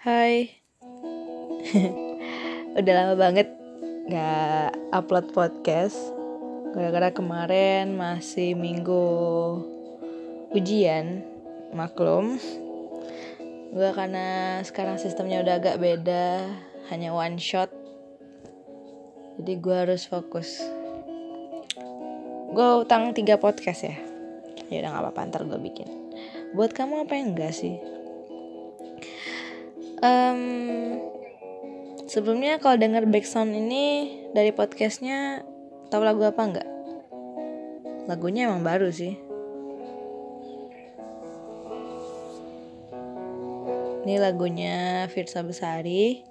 Hai. Udah lama banget gak upload podcast. Gara-gara kemarin masih minggu ujian Maklum. Gue karena sekarang sistemnya udah agak beda Hanya one shot. Jadi gue harus fokus. Gue utang tiga podcast ya. Ya udah gak apa-apa ntar gue bikin. Buat kamu apa yang enggak sih? Um, sebelumnya kalau denger background ini dari podcastnya tahu lagu apa enggak? Lagunya emang baru sih. Ini lagunya Firsa Besari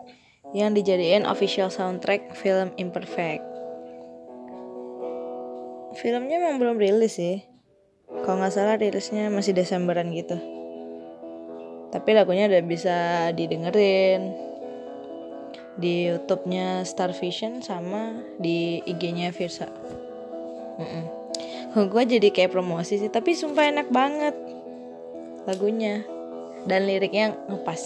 yang dijadiin official soundtrack film Imperfect. Filmnya emang belum rilis sih. Kalau nggak salah rilisnya masih Desemberan gitu tapi lagunya udah bisa didengerin di YouTube-nya Star Vision sama di IG-nya Virsa. Mm -mm. Gue jadi kayak promosi sih, tapi sumpah enak banget lagunya dan liriknya ngepas.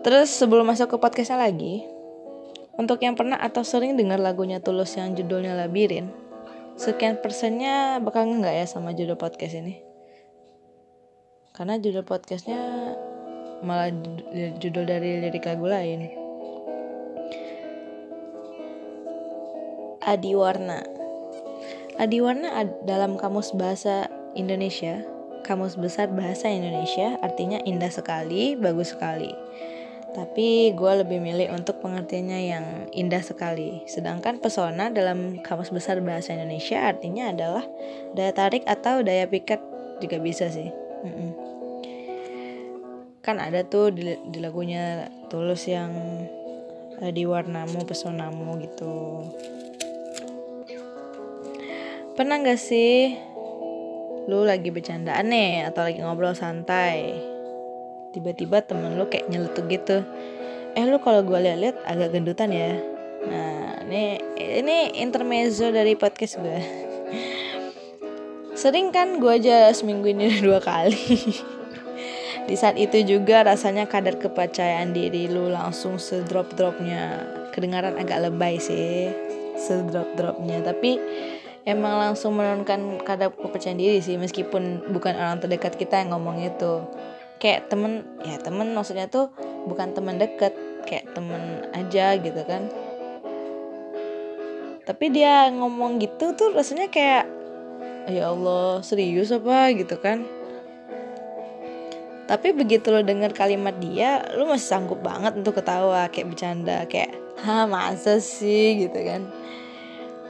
Terus sebelum masuk ke podcastnya lagi, untuk yang pernah atau sering dengar lagunya Tulus yang judulnya Labirin, sekian persennya bakal nggak ya sama judul podcast ini? Karena judul podcastnya malah judul dari lirik lagu lain Adiwarna Adiwarna dalam kamus bahasa Indonesia kamus besar bahasa Indonesia artinya indah sekali bagus sekali tapi gue lebih milih untuk pengertiannya yang indah sekali. Sedangkan pesona dalam kamus besar bahasa Indonesia artinya adalah daya tarik atau daya pikat juga bisa sih. Mm -mm kan ada tuh di, di lagunya tulus yang uh, di warnamu pesonamu gitu. Pernah gak sih lu lagi bercandaan nih atau lagi ngobrol santai? Tiba-tiba temen lu kayak nyeletuk gitu. Eh lu kalau gue liat-liat agak gendutan ya. Nah ini ini intermezzo dari podcast gue sering kan gue aja seminggu ini dua kali di saat itu juga rasanya kadar kepercayaan diri lu langsung sedrop-dropnya. Kedengaran agak lebay sih sedrop-dropnya. Tapi emang langsung menurunkan kadar kepercayaan diri sih meskipun bukan orang terdekat kita yang ngomong itu. Kayak temen ya temen maksudnya tuh bukan temen deket kayak temen aja gitu kan. Tapi dia ngomong gitu tuh rasanya kayak ya Allah serius apa? gitu kan tapi begitu lo denger kalimat dia lo masih sanggup banget untuk ketawa kayak bercanda kayak ha masa sih? gitu kan.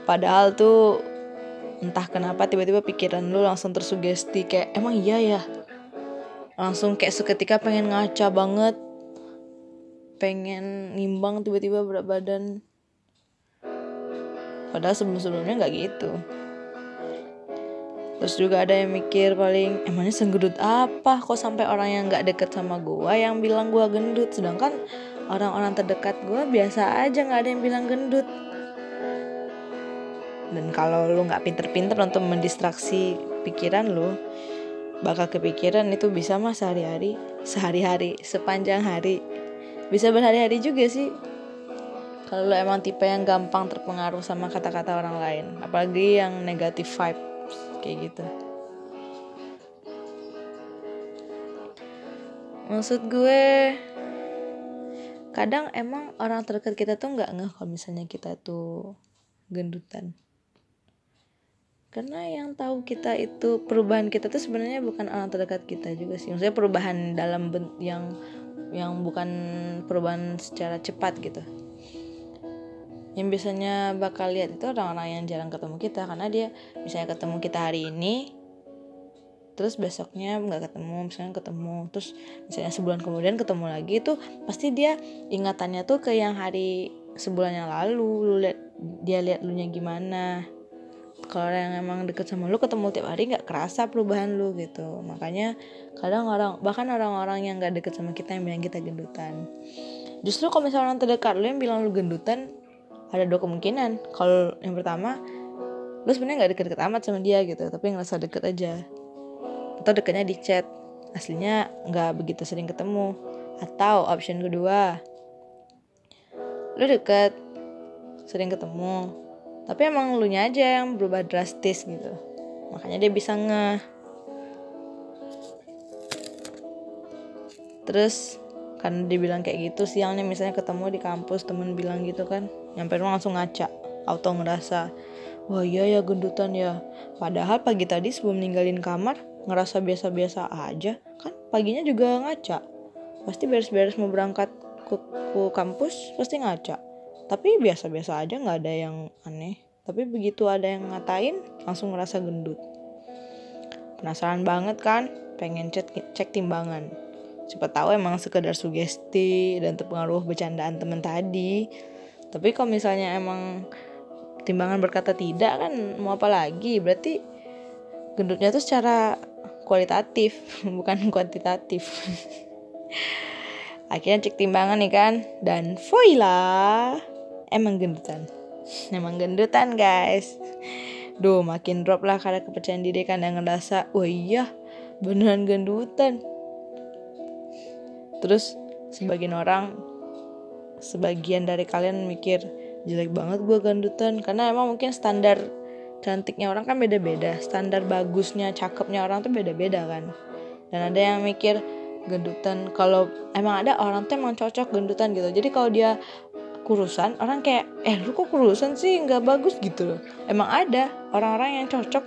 Padahal tuh entah kenapa tiba-tiba pikiran lo langsung tersugesti kayak emang iya ya? Langsung kayak seketika pengen ngaca banget. Pengen nimbang tiba-tiba berat badan. Padahal sebelum-sebelumnya nggak gitu Terus juga ada yang mikir paling emangnya segendut apa? Kok sampai orang yang nggak deket sama gue yang bilang gue gendut? Sedangkan orang-orang terdekat gue biasa aja nggak ada yang bilang gendut. Dan kalau lu nggak pinter-pinter untuk mendistraksi pikiran lu bakal kepikiran itu bisa mah sehari-hari sehari-hari sepanjang hari. Bisa berhari-hari juga sih. Kalau emang tipe yang gampang terpengaruh sama kata-kata orang lain apalagi yang negatif vibe kayak gitu. Maksud gue kadang emang orang terdekat kita tuh nggak ngeh kalau misalnya kita tuh gendutan. Karena yang tahu kita itu perubahan kita tuh sebenarnya bukan orang terdekat kita juga sih. Maksudnya perubahan dalam yang yang bukan perubahan secara cepat gitu yang biasanya bakal lihat itu orang-orang yang jarang ketemu kita karena dia misalnya ketemu kita hari ini terus besoknya nggak ketemu misalnya ketemu terus misalnya sebulan kemudian ketemu lagi itu pasti dia ingatannya tuh ke yang hari sebulan yang lalu lu lihat dia lihat lu nya gimana. Kalau yang emang deket sama lu ketemu tiap hari nggak kerasa perubahan lu gitu. Makanya kadang orang bahkan orang-orang yang nggak deket sama kita yang bilang kita gendutan. Justru kalau misalnya orang terdekat lu yang bilang lu gendutan ada dua kemungkinan. Kalau yang pertama lu sebenarnya nggak deket-deket amat sama dia gitu tapi ngerasa deket aja. Atau deketnya di chat. Aslinya nggak begitu sering ketemu. Atau option kedua lu deket sering ketemu. Tapi emang lu nya aja yang berubah drastis gitu. Makanya dia bisa nge terus kan dibilang kayak gitu siangnya misalnya ketemu di kampus temen bilang gitu kan nyampe rumah langsung ngaca. Auto ngerasa wah iya ya gendutan ya. Padahal pagi tadi sebelum ninggalin kamar ngerasa biasa-biasa aja. Kan paginya juga ngaca. Pasti beres-beres mau berangkat ke, ke kampus pasti ngaca. Tapi biasa-biasa aja nggak ada yang aneh. Tapi begitu ada yang ngatain langsung ngerasa gendut. Penasaran banget kan? Pengen cek cek timbangan. Siapa tahu emang sekedar sugesti dan terpengaruh bercandaan temen tadi tapi kalau misalnya emang timbangan berkata tidak kan mau apa lagi? Berarti gendutnya tuh secara kualitatif bukan kuantitatif. Akhirnya cek timbangan nih kan dan voila! Emang gendutan. Emang gendutan guys. Duh makin drop lah karena kepercayaan diri kan yang ngerasa Wah iya beneran gendutan. Terus sebagian orang Sebagian dari kalian mikir Jelek banget gue gendutan Karena emang mungkin standar cantiknya orang kan beda-beda Standar bagusnya, cakepnya orang tuh beda-beda kan. Dan ada yang mikir gendutan. Kalau emang ada orang tuh emang cocok gendutan gitu. Jadi kalau dia kurusan orang kayak eh lu kok kurusan sih? Nggak bagus gitu loh. Emang ada orang-orang yang cocok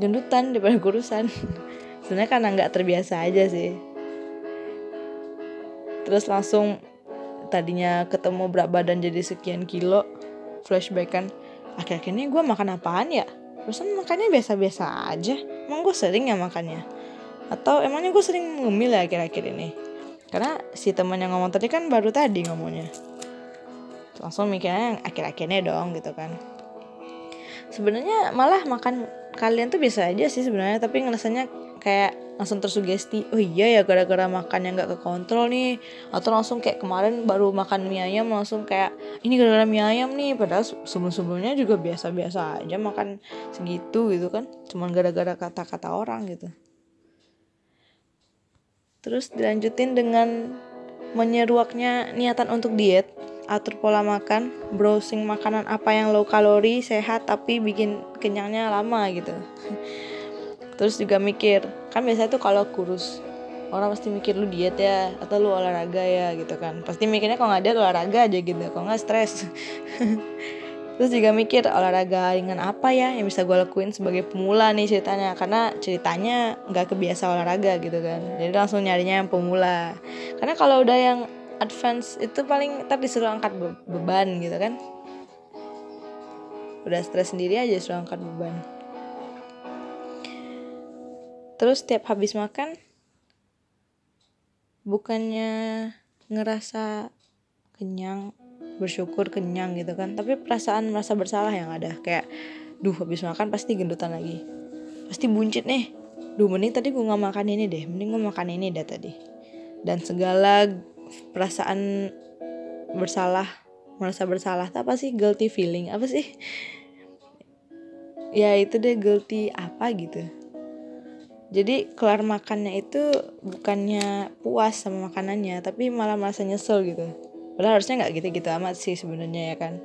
gendutan daripada kurusan. Sebenarnya karena nggak terbiasa aja sih. Terus langsung tadinya ketemu berat badan jadi sekian kilo flashback kan akhir-akhir ini gue makan apaan ya? Terusan makannya biasa-biasa aja. Emang gue sering ya makannya? Atau emangnya gue sering ngemil ya akhir-akhir ini? Karena si teman yang ngomong tadi kan baru tadi ngomongnya. Langsung mikirnya yang akhir-akhirnya dong gitu kan. Sebenarnya malah makan kalian tuh bisa aja sih sebenarnya tapi ngerasanya kayak langsung tersugesti oh iya ya gara-gara makan yang nggak kekontrol nih. Atau langsung kayak kemarin baru makan mie ayam langsung kayak ini gara-gara mie ayam nih. Padahal sebelum-sebelumnya juga biasa-biasa aja makan segitu gitu kan cuman gara-gara kata-kata orang gitu. Terus dilanjutin dengan menyeruaknya niatan untuk diet atur pola makan, browsing makanan apa yang low kalori, sehat tapi bikin kenyangnya lama gitu. Terus juga mikir, kan biasanya tuh kalau kurus orang pasti mikir lu diet ya atau lu olahraga ya gitu kan. Pasti mikirnya kalau nggak diet olahraga aja gitu. Kalau nggak stres. Terus juga mikir olahraga dengan apa ya yang bisa gue lakuin sebagai pemula nih ceritanya. Karena ceritanya nggak kebiasa olahraga gitu kan. Jadi langsung nyarinya yang pemula. Karena kalau udah yang advance itu paling ntar disuruh angkat be beban gitu kan. Udah stres sendiri aja suruh angkat beban terus tiap habis makan bukannya ngerasa kenyang bersyukur kenyang gitu kan. Tapi perasaan merasa bersalah yang ada. Kayak duh habis makan pasti gendutan lagi. Pasti buncit nih. Duh mending tadi gue nggak makan ini deh. Mending gue makan ini deh tadi. Dan segala perasaan bersalah merasa bersalah apa sih? Guilty feeling apa sih? Ya itu deh guilty apa gitu jadi kelar makannya itu bukannya puas sama makanannya tapi malah merasa nyesel gitu. Padahal harusnya nggak gitu-gitu amat sih sebenarnya ya kan?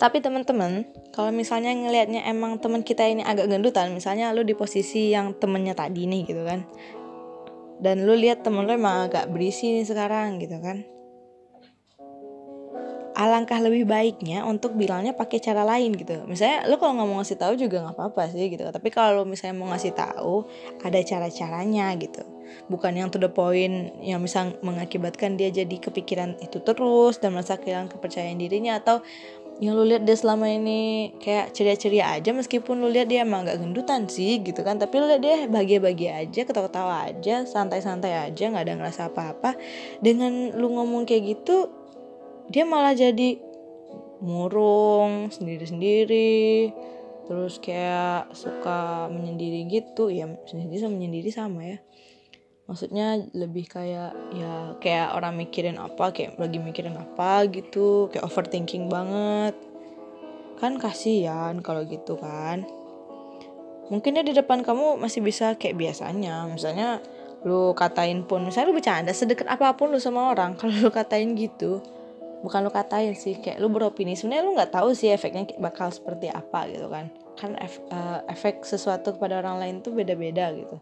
Tapi teman-teman kalau misalnya ngelihatnya emang teman kita ini agak gendutan misalnya lu di posisi yang temennya tadi nih gitu kan. Dan lu lihat temen lu emang agak berisi nih sekarang gitu kan alangkah lebih baiknya untuk bilangnya pakai cara lain gitu. Misalnya lu kalau nggak mau ngasih tahu juga nggak apa-apa sih gitu. Tapi kalau misalnya mau ngasih tahu ada cara-caranya gitu. Bukan yang to the point yang bisa mengakibatkan dia jadi kepikiran itu terus dan merasa kehilangan kepercayaan dirinya atau yang lu lihat dia selama ini kayak ceria-ceria aja meskipun lu lihat dia emang gak gendutan sih gitu kan. Tapi lu lihat dia bahagia-bahagia aja ketawa-ketawa aja santai-santai aja nggak ada ngerasa apa-apa. Dengan lu ngomong kayak gitu dia malah jadi murung sendiri-sendiri terus kayak suka menyendiri gitu. Ya sendiri sama menyendiri sama ya. Maksudnya lebih kayak ya kayak orang mikirin apa kayak lagi mikirin apa gitu kayak overthinking banget. Kan kasihan kalau gitu kan. Mungkin dia di depan kamu masih bisa kayak biasanya. Misalnya lu katain pun misalnya lu bercanda sedekat apa pun lu sama orang kalau lu katain gitu bukan lu katain sih kayak lu beropini. Sebenarnya lu nggak tahu sih efeknya bakal seperti apa gitu kan. Kan uh, efek sesuatu kepada orang lain tuh beda-beda gitu.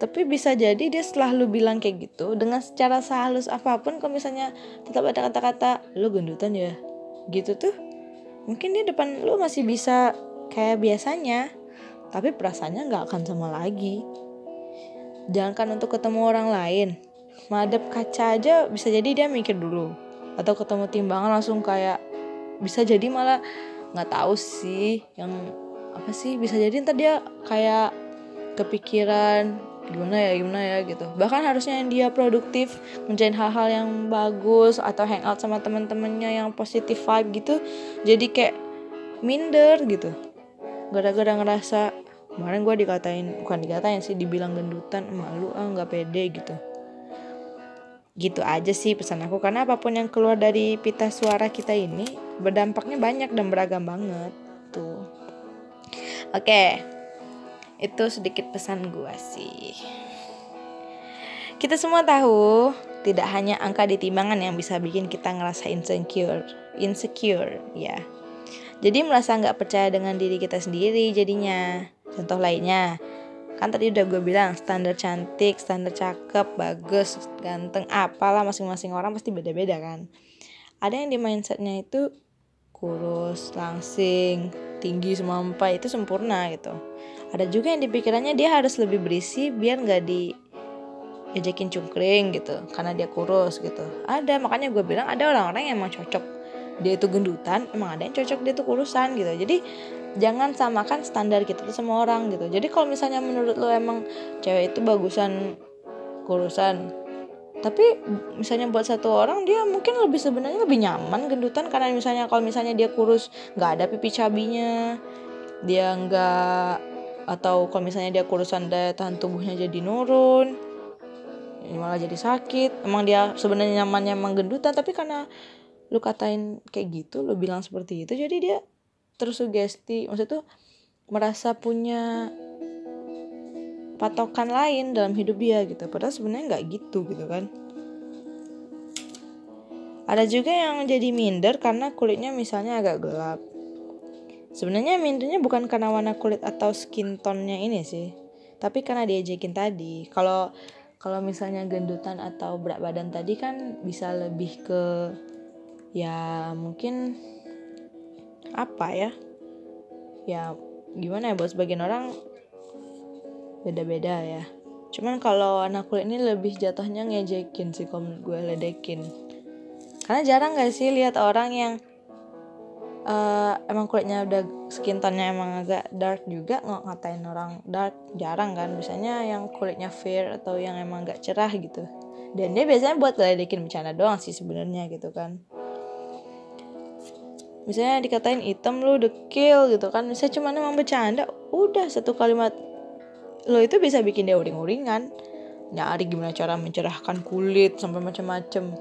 Tapi bisa jadi dia setelah lu bilang kayak gitu dengan secara sehalus apa pun kalau misalnya tetap ada kata-kata lu gendutan ya gitu tuh mungkin dia depan lu masih bisa kayak biasanya. Tapi perasaannya nggak akan sama lagi. Jangankan untuk ketemu orang lain madep kaca aja bisa jadi dia mikir dulu. Atau ketemu timbangan langsung kayak bisa jadi malah nggak tahu sih yang apa sih bisa jadi ntar dia kayak kepikiran gimana ya gimana ya gitu. Bahkan harusnya yang dia produktif menjadi hal-hal yang bagus atau hangout sama teman-temannya yang positif vibe gitu jadi kayak minder gitu. Gara-gara ngerasa kemarin gue dikatain bukan dikatain sih dibilang gendutan malu ah nggak pede gitu gitu aja sih pesan aku karena apa pun yang keluar dari pita suara kita ini berdampaknya banyak dan beragam banget tuh oke okay itu sedikit pesan gue sih. Kita semua tahu, tidak hanya angka di timbangan yang bisa bikin kita ngerasa insecure, insecure ya. Jadi merasa nggak percaya dengan diri kita sendiri jadinya. Contoh lainnya, kan tadi udah gue bilang standar cantik, standar cakep, bagus, ganteng, apalah masing-masing orang pasti beda-beda kan. Ada yang di mindsetnya itu kurus, langsing, tinggi semampai itu sempurna gitu. Ada juga yang dipikirannya dia harus lebih berisi biar nggak di ejekin cungkring gitu karena dia kurus gitu. Ada makanya gue bilang ada orang-orang yang emang cocok. Dia itu gendutan emang ada yang cocok dia itu kurusan gitu. Jadi jangan samakan standar kita tuh sama orang gitu. Jadi kalau misalnya menurut lo emang cewek itu bagusan kurusan tapi misalnya buat satu orang dia mungkin lebih sebenarnya lebih nyaman gendutan karena misalnya kalau misalnya dia kurus nggak ada pipi cabinya dia nggak atau kalau misalnya dia kurusan daya tahan tubuhnya jadi nurun malah jadi sakit. Emang dia sebenarnya nyamannya emang gendutan tapi karena lu katain kayak gitu lu bilang seperti itu jadi dia terus sugesti maksud tuh merasa punya patokan lain dalam hidup dia gitu. Padahal sebenarnya nggak gitu gitu kan. Ada juga yang jadi minder karena kulitnya misalnya agak gelap. Sebenarnya mindernya bukan karena warna kulit atau skin tone-nya ini sih, tapi karena diajakin tadi. Kalau kalau misalnya gendutan atau berat badan tadi kan bisa lebih ke ya mungkin apa ya? Ya gimana ya buat sebagian orang beda-beda ya. Cuman kalau anak kulit ini lebih jatuhnya ngejekin sih kalau gue ledekin. Karena jarang gak sih lihat orang yang uh, emang kulitnya udah skin tone-nya emang agak dark juga nggak ngatain orang dark jarang kan biasanya yang kulitnya fair atau yang emang agak cerah gitu dan dia biasanya buat ngeledekin bercanda doang sih sebenarnya gitu kan misalnya dikatain hitam lu dekil gitu kan. Misalnya cuma emang bercanda udah satu kalimat. Lo itu bisa bikin dia uring-uringan. Nyari gimana cara mencerahkan kulit sampai macam-macam.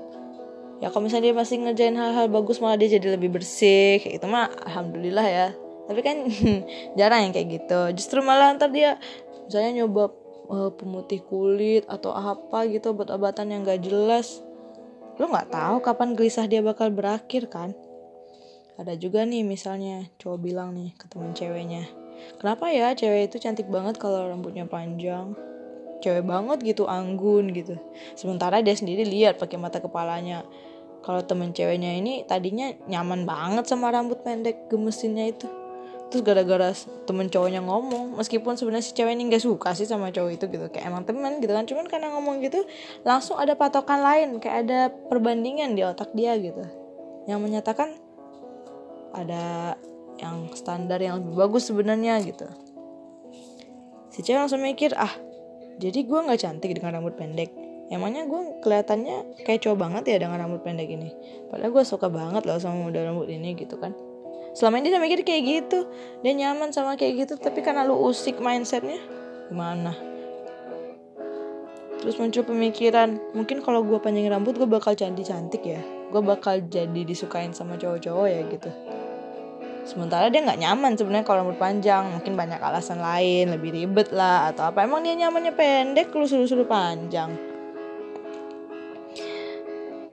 Ya kalau misalnya dia masih ngerjain hal-hal bagus malah dia jadi lebih bersih. Kayak itu mah alhamdulillah ya. Tapi kan jarang yang kayak gitu. Justru malah ntar dia misalnya nyoba uh, pemutih kulit atau apa gitu buat obatan yang gak jelas. Lo nggak tahu kapan gelisah dia bakal berakhir kan ada juga nih misalnya cowok bilang nih ke temen ceweknya kenapa ya cewek itu cantik banget kalau rambutnya panjang? Cewek banget gitu anggun gitu. Sementara dia sendiri lihat pakai mata kepalanya. Kalau temen ceweknya ini tadinya nyaman banget sama rambut pendek gemesinnya itu. Terus gara-gara temen cowoknya ngomong meskipun sebenarnya si cewek ini nggak suka sih sama cowok itu gitu kayak emang temen gitu kan. Cuman karena ngomong gitu langsung ada patokan lain kayak ada perbandingan di otak dia gitu. Yang menyatakan ada yang standar yang lebih bagus sebenarnya gitu. Si cewek langsung mikir ah jadi gue nggak cantik dengan rambut pendek. Emangnya gue kelihatannya kayak cowok banget ya dengan rambut pendek ini? Padahal gue suka banget loh sama model rambut ini gitu kan. Selama ini dia mikir kayak gitu. Dia nyaman sama kayak gitu tapi karena lu usik mindsetnya gimana? Terus muncul pemikiran mungkin kalau gue panjang rambut gue bakal cantik cantik ya. Gue bakal jadi disukain sama cowok-cowok ya gitu sementara dia nggak nyaman sebenarnya kalau rambut panjang. Mungkin banyak alasan lain lebih ribet lah atau apa. Emang dia nyamannya pendek lu suruh-suruh panjang.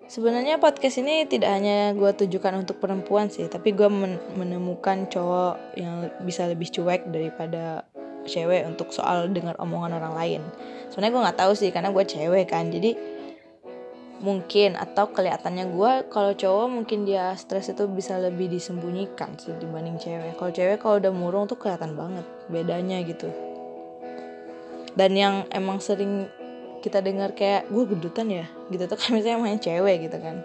Sebenarnya podcast ini tidak hanya gue tujukan untuk perempuan sih tapi gue men menemukan cowok yang bisa lebih cuek daripada cewek untuk soal dengar omongan orang lain. Sebenarnya gue nggak tahu sih karena gue cewek kan. Jadi mungkin atau kelihatannya gue kalau cowok mungkin dia stres itu bisa lebih disembunyikan sih dibanding cewek. Kalau cewek kalau udah murung tuh kelihatan banget bedanya gitu. Dan yang emang sering kita dengar kayak gue gendutan ya? Gitu tuh kan misalnya main cewek gitu kan.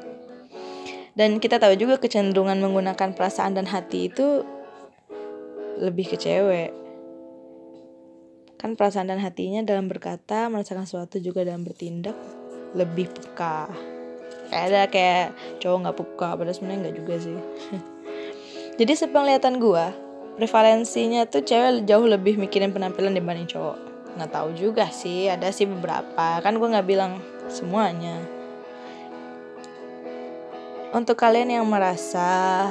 Dan kita tahu juga kecenderungan menggunakan perasaan dan hati itu lebih ke cewek. Kan perasaan dan hatinya dalam berkata merasakan sesuatu juga dalam bertindak lebih peka. Kayak ada kayak cowok nggak peka padahal sebenarnya nggak juga sih. Jadi sepenglihatan gue prevalensinya tuh cewek jauh lebih mikirin penampilan dibanding cowok. Nggak tahu juga sih ada sih beberapa. Kan gue nggak bilang semuanya. Untuk kalian yang merasa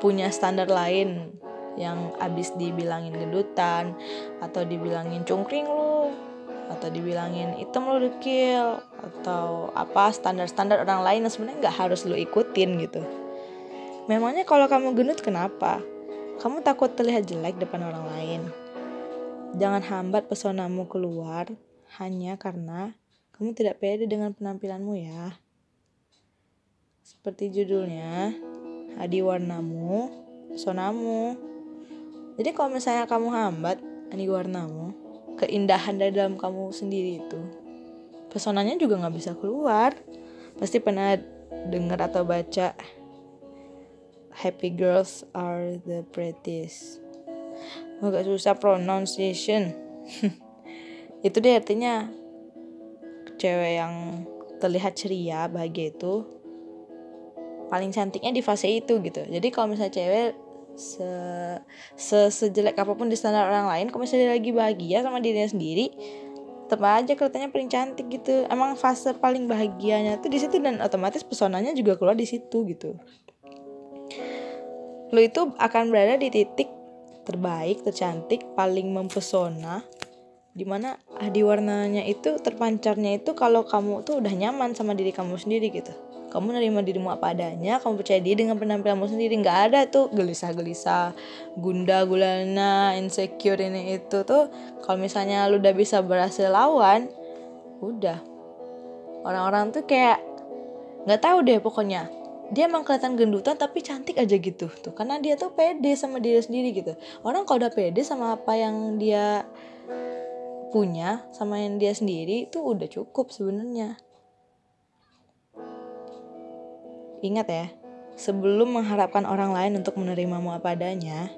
punya standar lain yang abis dibilangin gendutan atau dibilangin cungkring lu atau dibilangin hitam lo dekil atau apa standar-standar orang lain yang sebenarnya nggak harus lo ikutin gitu. Memangnya kalau kamu gendut kenapa? Kamu takut terlihat jelek depan orang lain. Jangan hambat pesonamu keluar hanya karena kamu tidak pede dengan penampilanmu ya. Seperti judulnya hadi warnamu pesonamu jadi kalau misalnya kamu hambat hadi warnamu keindahan dari dalam kamu sendiri itu. Pesonanya juga nggak bisa keluar. Pasti pernah dengar atau baca happy girls are the prettiest. Agak susah pronunciation. Itu dia artinya cewek yang terlihat ceria bahagia itu paling cantiknya di fase itu gitu. Jadi kalau misalnya cewek se, se sejelek apa pun di standar orang lain kalau misalnya dia lagi bahagia sama dirinya sendiri tetap aja kelihatannya paling cantik gitu. Emang fase paling bahagianya tuh di situ dan otomatis pesonanya juga keluar di situ gitu. Lo itu akan berada di titik terbaik tercantik paling mempesona di mana di warnanya itu terpancarnya itu kalau kamu tuh udah nyaman sama diri kamu sendiri gitu kamu nerima dirimu apa adanya kamu percaya diri dengan penampilanmu sendiri. Nggak ada tuh gelisah-gelisah gunda gulana insecure ini itu tuh. Kalau misalnya lu udah bisa berhasil lawan udah. Orang-orang tuh kayak nggak tahu deh pokoknya. Dia emang kelihatan gendutan tapi cantik aja gitu tuh. Karena dia tuh pede sama diri sendiri gitu. Orang kalau udah pede sama apa yang dia punya sama yang dia sendiri itu udah cukup sebenarnya Ingat ya, sebelum mengharapkan orang lain untuk menerimamu apa adanya,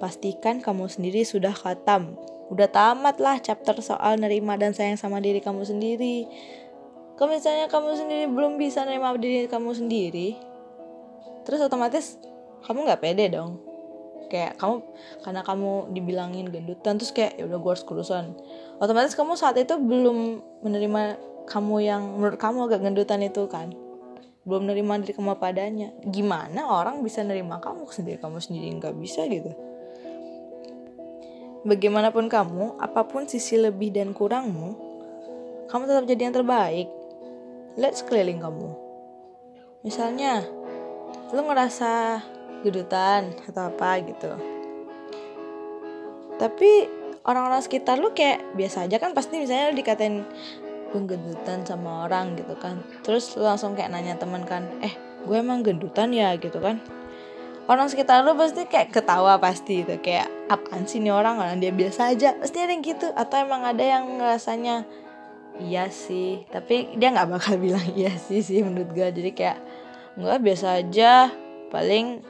pastikan kamu sendiri sudah khatam. Udah tamat lah chapter soal nerima dan sayang sama diri kamu sendiri. Kalau misalnya kamu sendiri belum bisa nerima diri kamu sendiri, terus otomatis kamu nggak pede dong. Kayak kamu karena kamu dibilangin gendutan terus kayak ya udah gue harus kurusan. Otomatis kamu saat itu belum menerima kamu yang menurut kamu agak gendutan itu kan belum nerima diri kamu padanya gimana orang bisa nerima kamu sendiri? Kamu sendiri nggak bisa gitu. Bagaimanapun kamu apa pun sisi lebih dan kurangmu kamu tetap jadi yang terbaik. Lihat sekeliling kamu. Misalnya lu ngerasa gedutan atau apa gitu. Tapi orang-orang sekitar lu kayak biasa aja kan pasti misalnya lu dikatain gue gendutan sama orang gitu kan. Terus lu langsung kayak nanya temen kan eh gue emang gendutan ya? gitu kan. Orang sekitar lu pasti kayak ketawa pasti itu kayak apaan sih nih orang? Orang dia biasa aja. Pasti ada yang gitu atau emang ada yang ngerasanya iya sih. Tapi dia nggak bakal bilang iya sih sih menurut gue jadi kayak nggak biasa aja paling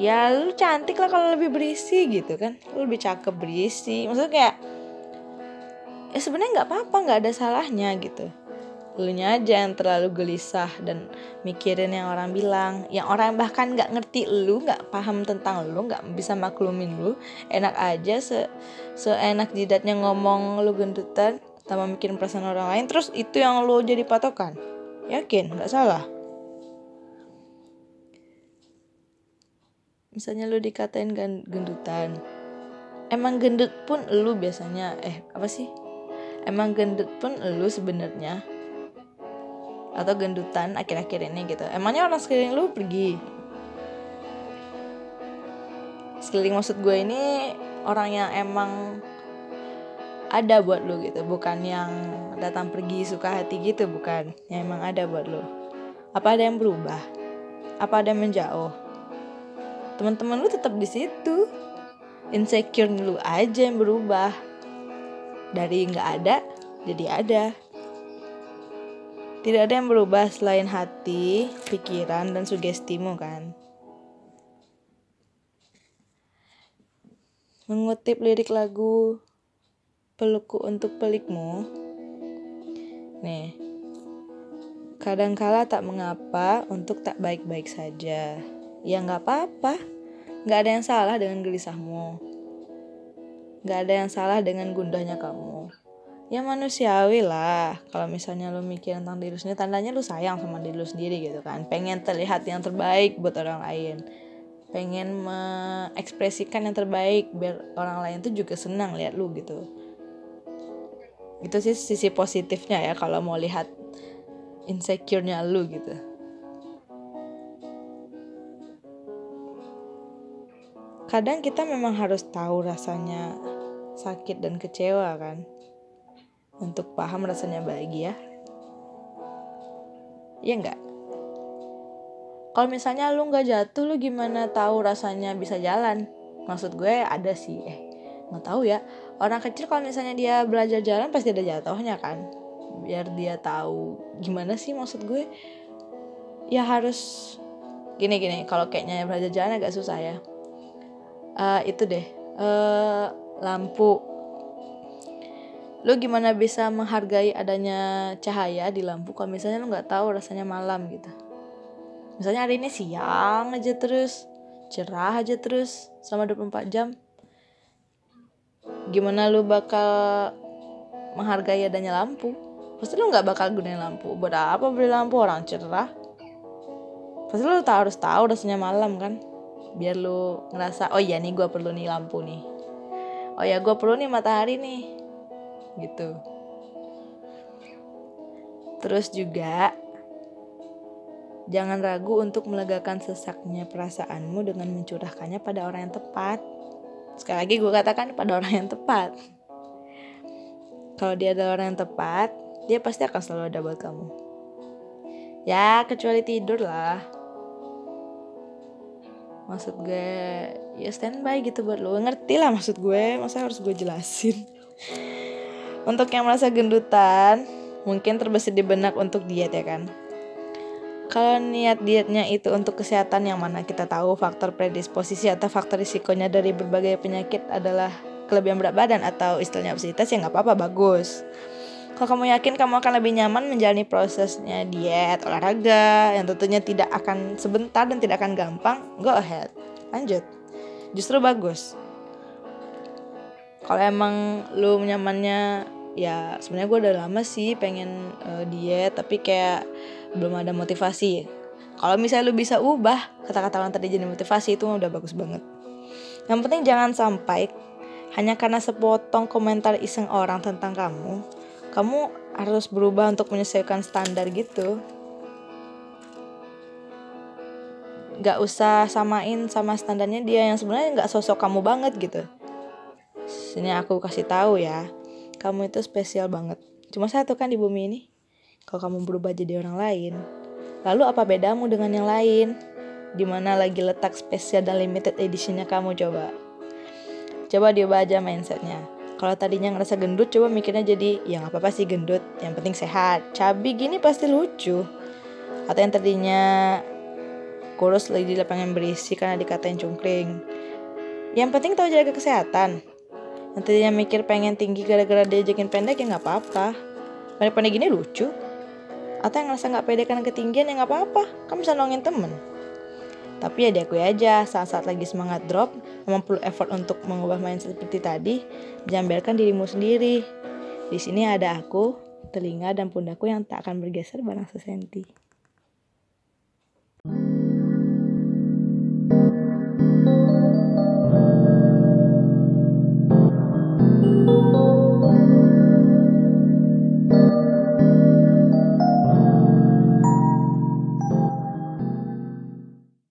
ya lu cantik lah kalau lebih berisi gitu kan. Lu lebih cakep berisi. Maksudnya kayak ya sebenarnya nggak apa-apa nggak ada salahnya gitu. Lu aja yang terlalu gelisah dan mikirin yang orang bilang. Yang orang bahkan nggak ngerti lu nggak paham tentang lu nggak bisa maklumin lu enak aja se seenak jidatnya ngomong lu gendutan tanpa mikirin perasaan orang lain terus itu yang lu jadi patokan. Yakin? Nggak salah? Misalnya lu dikatain gendutan. Emang gendut pun lu biasanya. Eh apa sih emang gendut pun lu sebenarnya. Atau gendutan akhir-akhir ini gitu. Emangnya orang sekeliling lu pergi? Sekeliling maksud gue ini orang yang emang ada buat lu gitu. Bukan yang datang pergi suka hati gitu bukan. Yang emang ada buat lu. Apa ada yang berubah? Apa ada yang menjauh? Teman-teman lu tetap di situ. Insecure lu aja yang berubah dari nggak ada jadi ada tidak ada yang berubah selain hati pikiran dan sugestimu kan mengutip lirik lagu pelukku untuk pelikmu nih Kadangkala tak mengapa untuk tak baik-baik saja. Ya nggak apa-apa. Nggak ada yang salah dengan gelisahmu. Nggak ada yang salah dengan gundahnya kamu. Ya manusiawi lah. Kalau misalnya lo mikir tentang diri sendiri, tandanya lo sayang sama diri lo sendiri gitu kan. Pengen terlihat yang terbaik buat orang lain. Pengen mengekspresikan yang terbaik biar orang lain tuh juga senang lihat lo gitu. Itu sih sisi positifnya ya kalau mau lihat insecure-nya lu gitu kadang kita memang harus tahu rasanya sakit dan kecewa kan? Untuk paham rasanya bahagia. Ya enggak kalau misalnya lu nggak jatuh lu gimana tahu rasanya bisa jalan? Maksud gue ada sih. Eh nggak tahu ya. Orang kecil kalau misalnya dia belajar jalan pasti ada jatuhnya kan? Biar dia tahu gimana sih maksud gue. Ya harus gini gini. Kalau kayaknya belajar jalan agak susah ya uh, itu deh. Uh, lampu. Lo gimana bisa menghargai adanya cahaya di lampu kalau misalnya lo nggak tahu rasanya malam gitu? Misalnya hari ini siang aja terus cerah aja terus selama 24 jam. Gimana lo bakal menghargai adanya lampu? Pasti lu nggak bakal gunain lampu. Buat apa beli lampu? Orang cerah. Pasti lu tak harus tahu rasanya malam kan biar lu ngerasa oh iya nih gue perlu nih lampu nih. Oh ya gue perlu nih matahari nih. Gitu. Terus juga jangan ragu untuk melegakan sesaknya perasaanmu dengan mencurahkannya pada orang yang tepat. Sekali lagi gue katakan pada orang yang tepat. Kalau dia adalah orang yang tepat dia pasti akan selalu ada buat kamu. Ya kecuali tidur lah maksud gue ya standby gitu buat lo ngerti lah maksud gue masa harus gue jelasin? Untuk yang merasa gendutan mungkin terbesit di benak untuk diet ya kan? Kalau niat dietnya itu untuk kesehatan yang mana kita tahu faktor predisposisi atau faktor risikonya dari berbagai penyakit adalah kelebihan berat badan atau istilahnya obesitas ya nggak apa-apa bagus kalau kamu yakin kamu akan lebih nyaman menjalani prosesnya diet, olahraga yang tentunya tidak akan sebentar dan tidak akan gampang, go ahead. Lanjut. Justru bagus. Kalau emang lu nyamannya ya sebenarnya gue udah lama sih pengen uh, diet tapi kayak belum ada motivasi. Kalau misalnya lu bisa ubah kata-kata yang tadi jadi motivasi itu udah bagus banget. Yang penting jangan sampai hanya karena sepotong komentar iseng orang tentang kamu, kamu harus berubah untuk menyesuaikan standar gitu. Gak usah samain sama standarnya dia yang sebenarnya gak sosok kamu banget gitu. Sini aku kasih tahu ya kamu itu spesial banget. Cuma satu kan di bumi ini kalau kamu berubah jadi orang lain lalu apa bedamu dengan yang lain? Di mana lagi letak spesial dan limited editionnya kamu coba? Coba diubah aja mindsetnya kalau tadinya ngerasa gendut, coba mikirnya jadi, ya nggak apa-apa sih gendut, yang penting sehat. Cabi gini pasti lucu. Atau yang tadinya kurus lagi di lapangan berisi karena dikatain cungkring. Yang penting tahu jaga kesehatan. Yang tadinya mikir pengen tinggi gara-gara diajakin pendek ya nggak apa-apa. Pendek-pendek gini lucu. Atau yang ngerasa nggak pede karena ketinggian ya nggak apa-apa. Kamu bisa nolongin temen. Tapi ya diakui aja saat-saat lagi semangat drop, memang perlu effort untuk mengubah mindset seperti tadi, biarkan dirimu sendiri. Di sini ada aku, telinga dan pundakku yang tak akan bergeser barang sesenti.